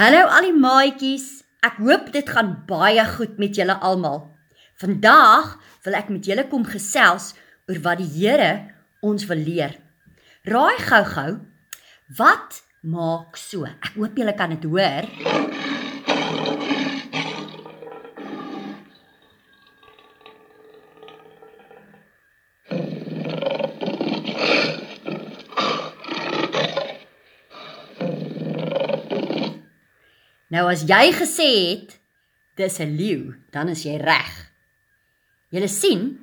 Hallo al die maatjies. Ek hoop dit gaan baie goed met julle almal. Vandag wil ek met julle kom gesels oor wat die Here ons wil leer. Raai gou-gou, wat maak so? Ek hoop julle kan dit hoor. Nou as jy gesê het dis 'n leeu, dan is jy reg. Julle sien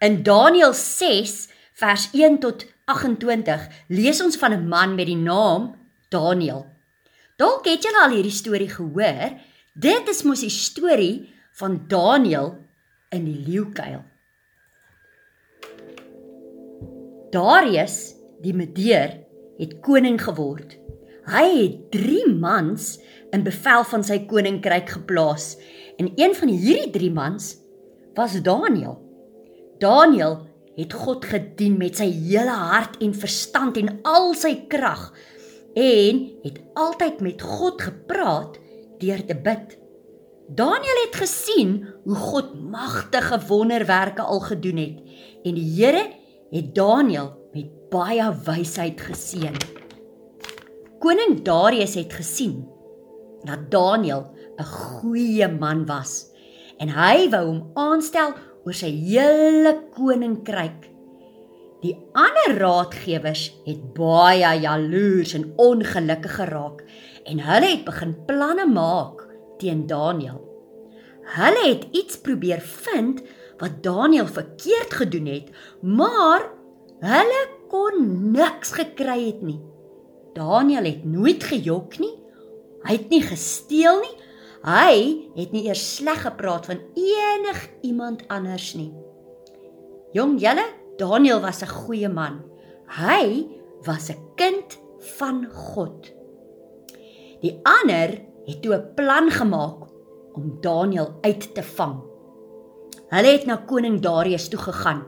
in Daniël 6 vers 1 tot 28 lees ons van 'n man met die naam Daniël. Dalk het julle al hierdie storie gehoor. Dit is mos die storie van Daniël in die leeukuil. Darius die Medeer het koning geword. Hy het 3 mans in bevel van sy koninkryk geplaas. En een van hierdie 3 mans was Daniël. Daniël het God gedien met sy hele hart en verstand en al sy krag en het altyd met God gepraat deur te bid. Daniël het gesien hoe God magtige wonderwerke al gedoen het en die Here het Daniël met baie wysheid geseën. Koning Darius het gesien dat Daniël 'n goeie man was en hy wou hom aanstel oor sy hele koninkryk. Die ander raadgewers het baie jaloers en ongelukkig geraak en hulle het begin planne maak teen Daniël. Hulle het iets probeer vind wat Daniël verkeerd gedoen het, maar hulle kon niks gekry het nie. Daniël het nooit gejok nie Hy het nie gesteel nie. Hy het nie eers sleg gepraat van enig iemand anders nie. Jong julle, Daniel was 'n goeie man. Hy was 'n kind van God. Die ander het toe 'n plan gemaak om Daniel uit te vang. Hulle het na koning Darius toe gegaan.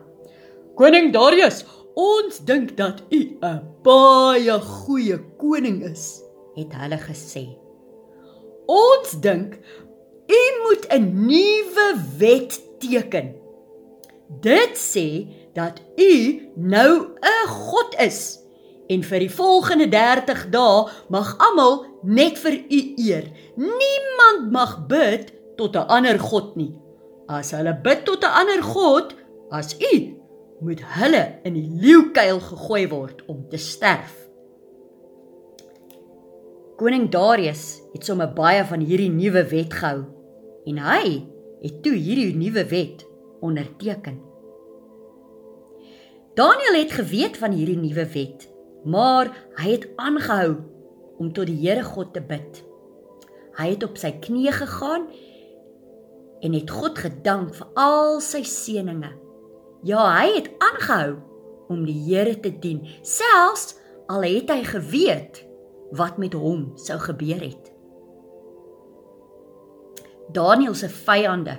Koning Darius, ons dink dat u 'n baie goeie koning is, het hulle gesê. Ons dink u moet 'n nuwe wet teken. Dit sê dat u nou 'n god is en vir die volgende 30 dae mag almal net vir u eer. Niemand mag bid tot 'n ander god nie. As hulle bid tot 'n ander god as u, moet hulle in die leeukuil gegooi word om te sterf. Koning Darius het sommer baie van hierdie nuwe wet gehou en hy het toe hierdie nuwe wet onderteken. Daniel het geweet van hierdie nuwe wet, maar hy het aangehou om tot die Here God te bid. Hy het op sy knieë gegaan en het God gedank vir al sy seënings. Ja, hy het aangehou om die Here te dien, selfs al het hy geweet wat met hom sou gebeur het. Daniël se vyande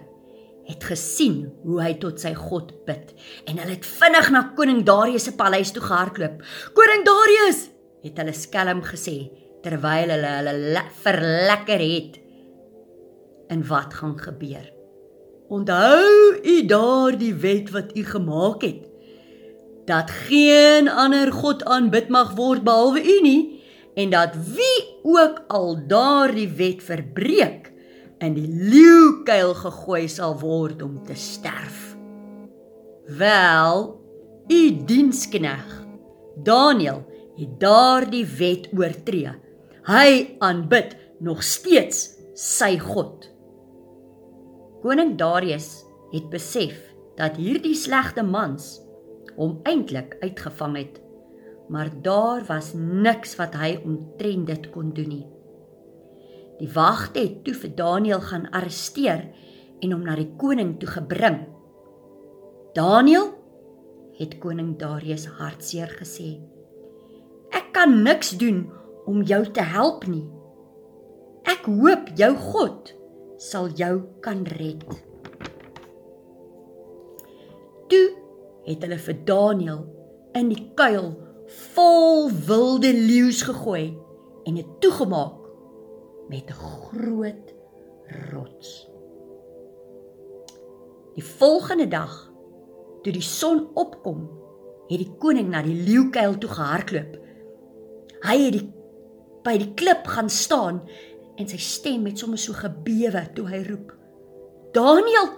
het gesien hoe hy tot sy God bid en hulle het vinnig na koning Darius se paleis toe gehardloop. "Koning Darius," het hulle skelm gesê terwyl hulle hulle verlekker het. En wat gaan gebeur? Onthou u daardie wet wat u gemaak het dat geen ander god aanbid mag word behalwe u nie en dat wie ook al daardie wet verbreek in die leeukuil gegooi sal word om te sterf. Wel, u dienskneg Daniel het daardie wet oortree. Hy aanbid nog steeds sy God. Koning Darius het besef dat hierdie slegte mans hom eintlik uitgevang het maar daar was niks wat hy omtrent dit kon doen nie. Die wagte het toe vir Daniël gaan arresteer en hom na die koning toe gebring. Daniël het koning Darius hartseer gesê: Ek kan niks doen om jou te help nie. Ek hoop jou God sal jou kan red. Toe het hulle vir Daniël in die kuil vol wilde leeu's gegooi en dit toegemaak met 'n groot rots. Die volgende dag, toe die son opkom, het die koning na die leeukuil toe gehardloop. Hy het die by die klip gaan staan en sy stem het sommer so gebewe toe hy roep: "Daniel,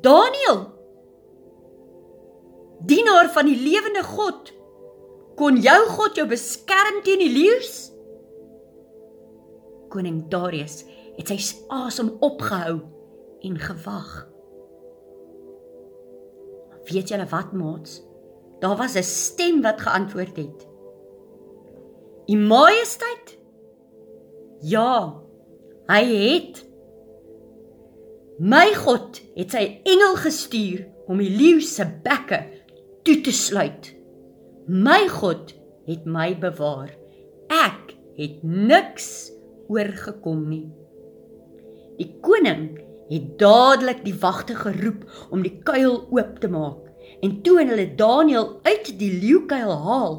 Daniel! Dienaar van die lewende God, kon jou God jou beskerm teen die leeu's?" Koning Darius het sy asem opgehou en gewag. Weet julle wat, maats? Daar was 'n stem wat geantwoord het. "U Majesteit?" Ja, hy het. My God het sy engel gestuur om die leeu se bekke toe te sluit. My God het my bewaar. Ek het niks oorgekom nie. Die koning het dadelik die wagte geroep om die kuil oop te maak. En toe hulle Daniël uit die leeukuil haal,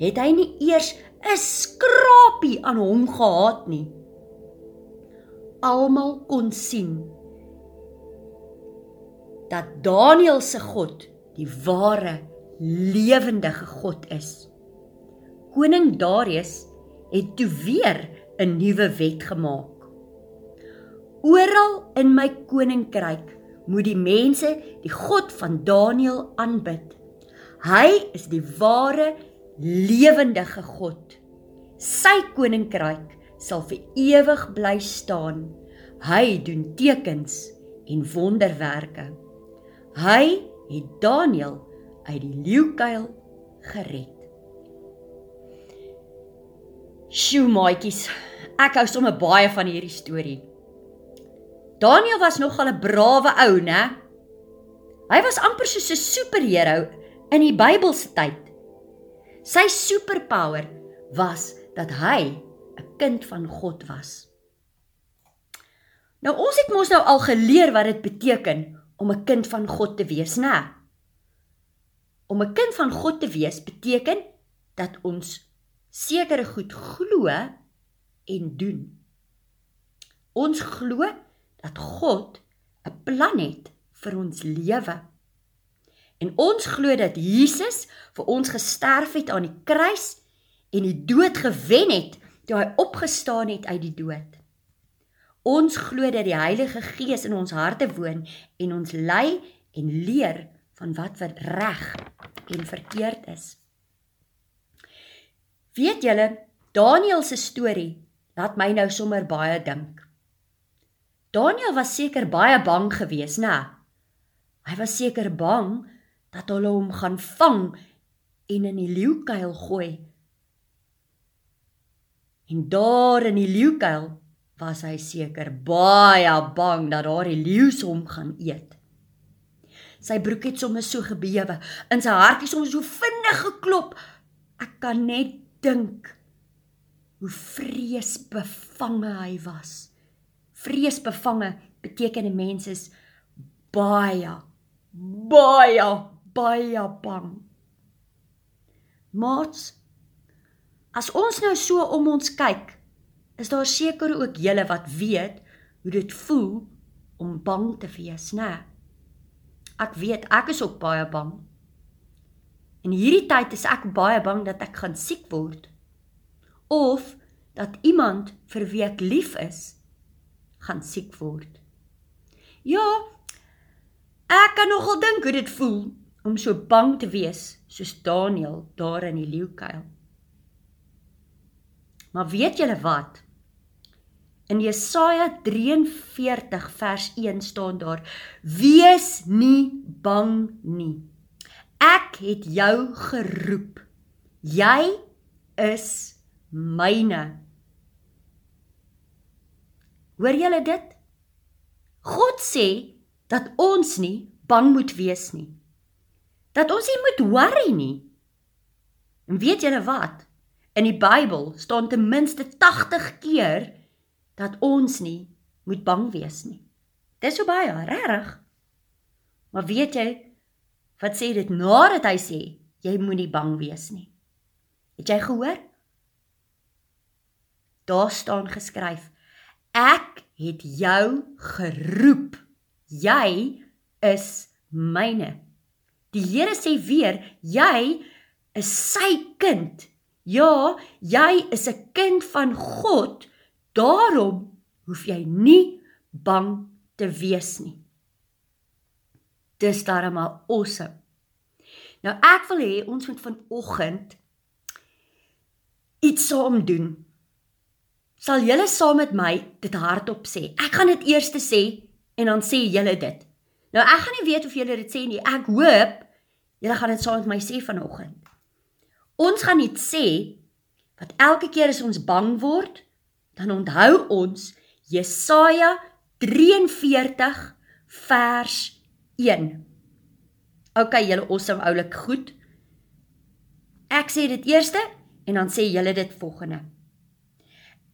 het hy nie eers 'n skrapie aan hom gehad nie. Almal kon sien dat Daniël se God die ware lewendige God is. Koning Darius het toe weer 'n nuwe wet gemaak. Oral in my koninkryk moet die mense die God van Daniël aanbid. Hy is die ware lewendige God. Sy koninkryk sal vir ewig bly staan. Hy doen tekens en wonderwerke. Hy het Daniël uit die leeukuil gered. Sjoe maatjies, ek hou sommer baie van hierdie storie. Daniel was nogal 'n brawe ou, né? Hy was amper soos 'n superheld in die Bybelse tyd. Sy superpower was dat hy 'n kind van God was. Nou ons het mos nou al geleer wat dit beteken om 'n kind van God te wees, né? Om 'n kind van God te wees beteken dat ons sekere goed glo en doen. Ons glo dat God 'n plan het vir ons lewe. En ons glo dat Jesus vir ons gesterf het aan die kruis en die dood gewen het toe hy opgestaan het uit die dood. Ons glo dat die Heilige Gees in ons harte woon en ons lei en leer van wat wat reg en verkeerd is. Weet julle, Daniël se storie laat my nou sommer baie dink. Daniël was seker baie bang geweest, né? Hy was seker bang dat hulle hom gaan vang en in die leeukuil gooi. En daar in die leeukuil was hy seker baie bang dat daar die leeu hom gaan eet. Sy broek het sommer so gebewe, in sy hart het sommer so vinnig geklop. Ek kan net dink hoe vreesbevange hy was. Vreesbevange beteken 'n mens is baie baie baie bang. Mats As ons nou so om ons kyk, is daar seker ook julle wat weet hoe dit voel om bang te wees, né? Ek weet ek is ook baie bang. In hierdie tyd is ek baie bang dat ek gaan siek word of dat iemand vir wie ek lief is gaan siek word. Ja, ek kan nogal dink hoe dit voel om so bang te wees soos Daniel daar in die leeukuil. Maar weet julle wat? In Jesaja 43 vers 1 staan daar: Wees nie bang nie. Ek het jou geroep. Jy is myne. Hoor julle dit? God sê dat ons nie bang moet wees nie. Dat ons nie moet worry nie. En weet julle wat? In die Bybel staan ten minste 80 keer dat ons nie moet bang wees nie. Dis so baie, regtig? Maar weet jy, wat sê dit nadat hy sê jy moenie bang wees nie. Het jy gehoor? Daar staan geskryf: Ek het jou geroep. Jy is myne. Die Here sê weer, jy is sy kind. Ja, jy is 'n kind van God. Daarom hoef jy nie bang te wees nie. Dis darmal awesome. Nou ek wil hê ons moet vanoggend iets saam doen. Sal julle saam met my dit hardop sê? Ek gaan dit eers sê en dan sê julle dit. Nou ek gaan nie weet of julle dit sê nie. Ek hoop julle gaan dit saam met my sê vanoggend. Ons gaan net sê wat elke keer as ons bang word, dan onthou ons Jesaja 43 vers 1. OK, julle awesome oulik goed. Ek sê dit eerste en dan sê julle dit volgende.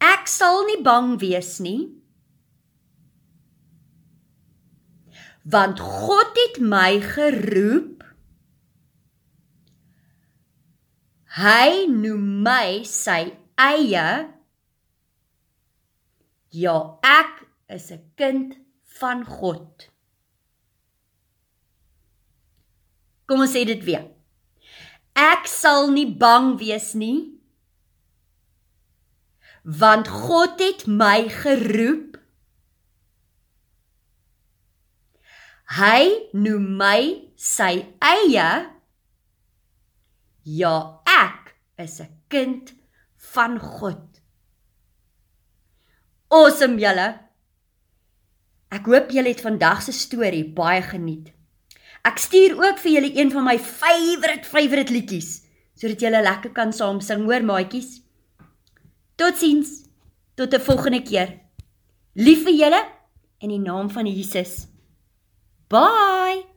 Ek sal nie bang wees nie. Want God het my geroep. Hy noem my sy eie. Ja, ek is 'n kind van God. Kom ons sê dit weer. Ek sal nie bang wees nie want God het my geroep. Hy noem my sy eie. Ja, ek is 'n kind van God. Awesome julle. Ek hoop julle het vandag se storie baie geniet. Ek stuur ook vir julle een van my favourite favourite liedjies sodat julle lekker kan saam sing, hoor maatjies. Totsiens. Tot 'n volgende keer. Lief vir julle in die naam van Jesus. Bye.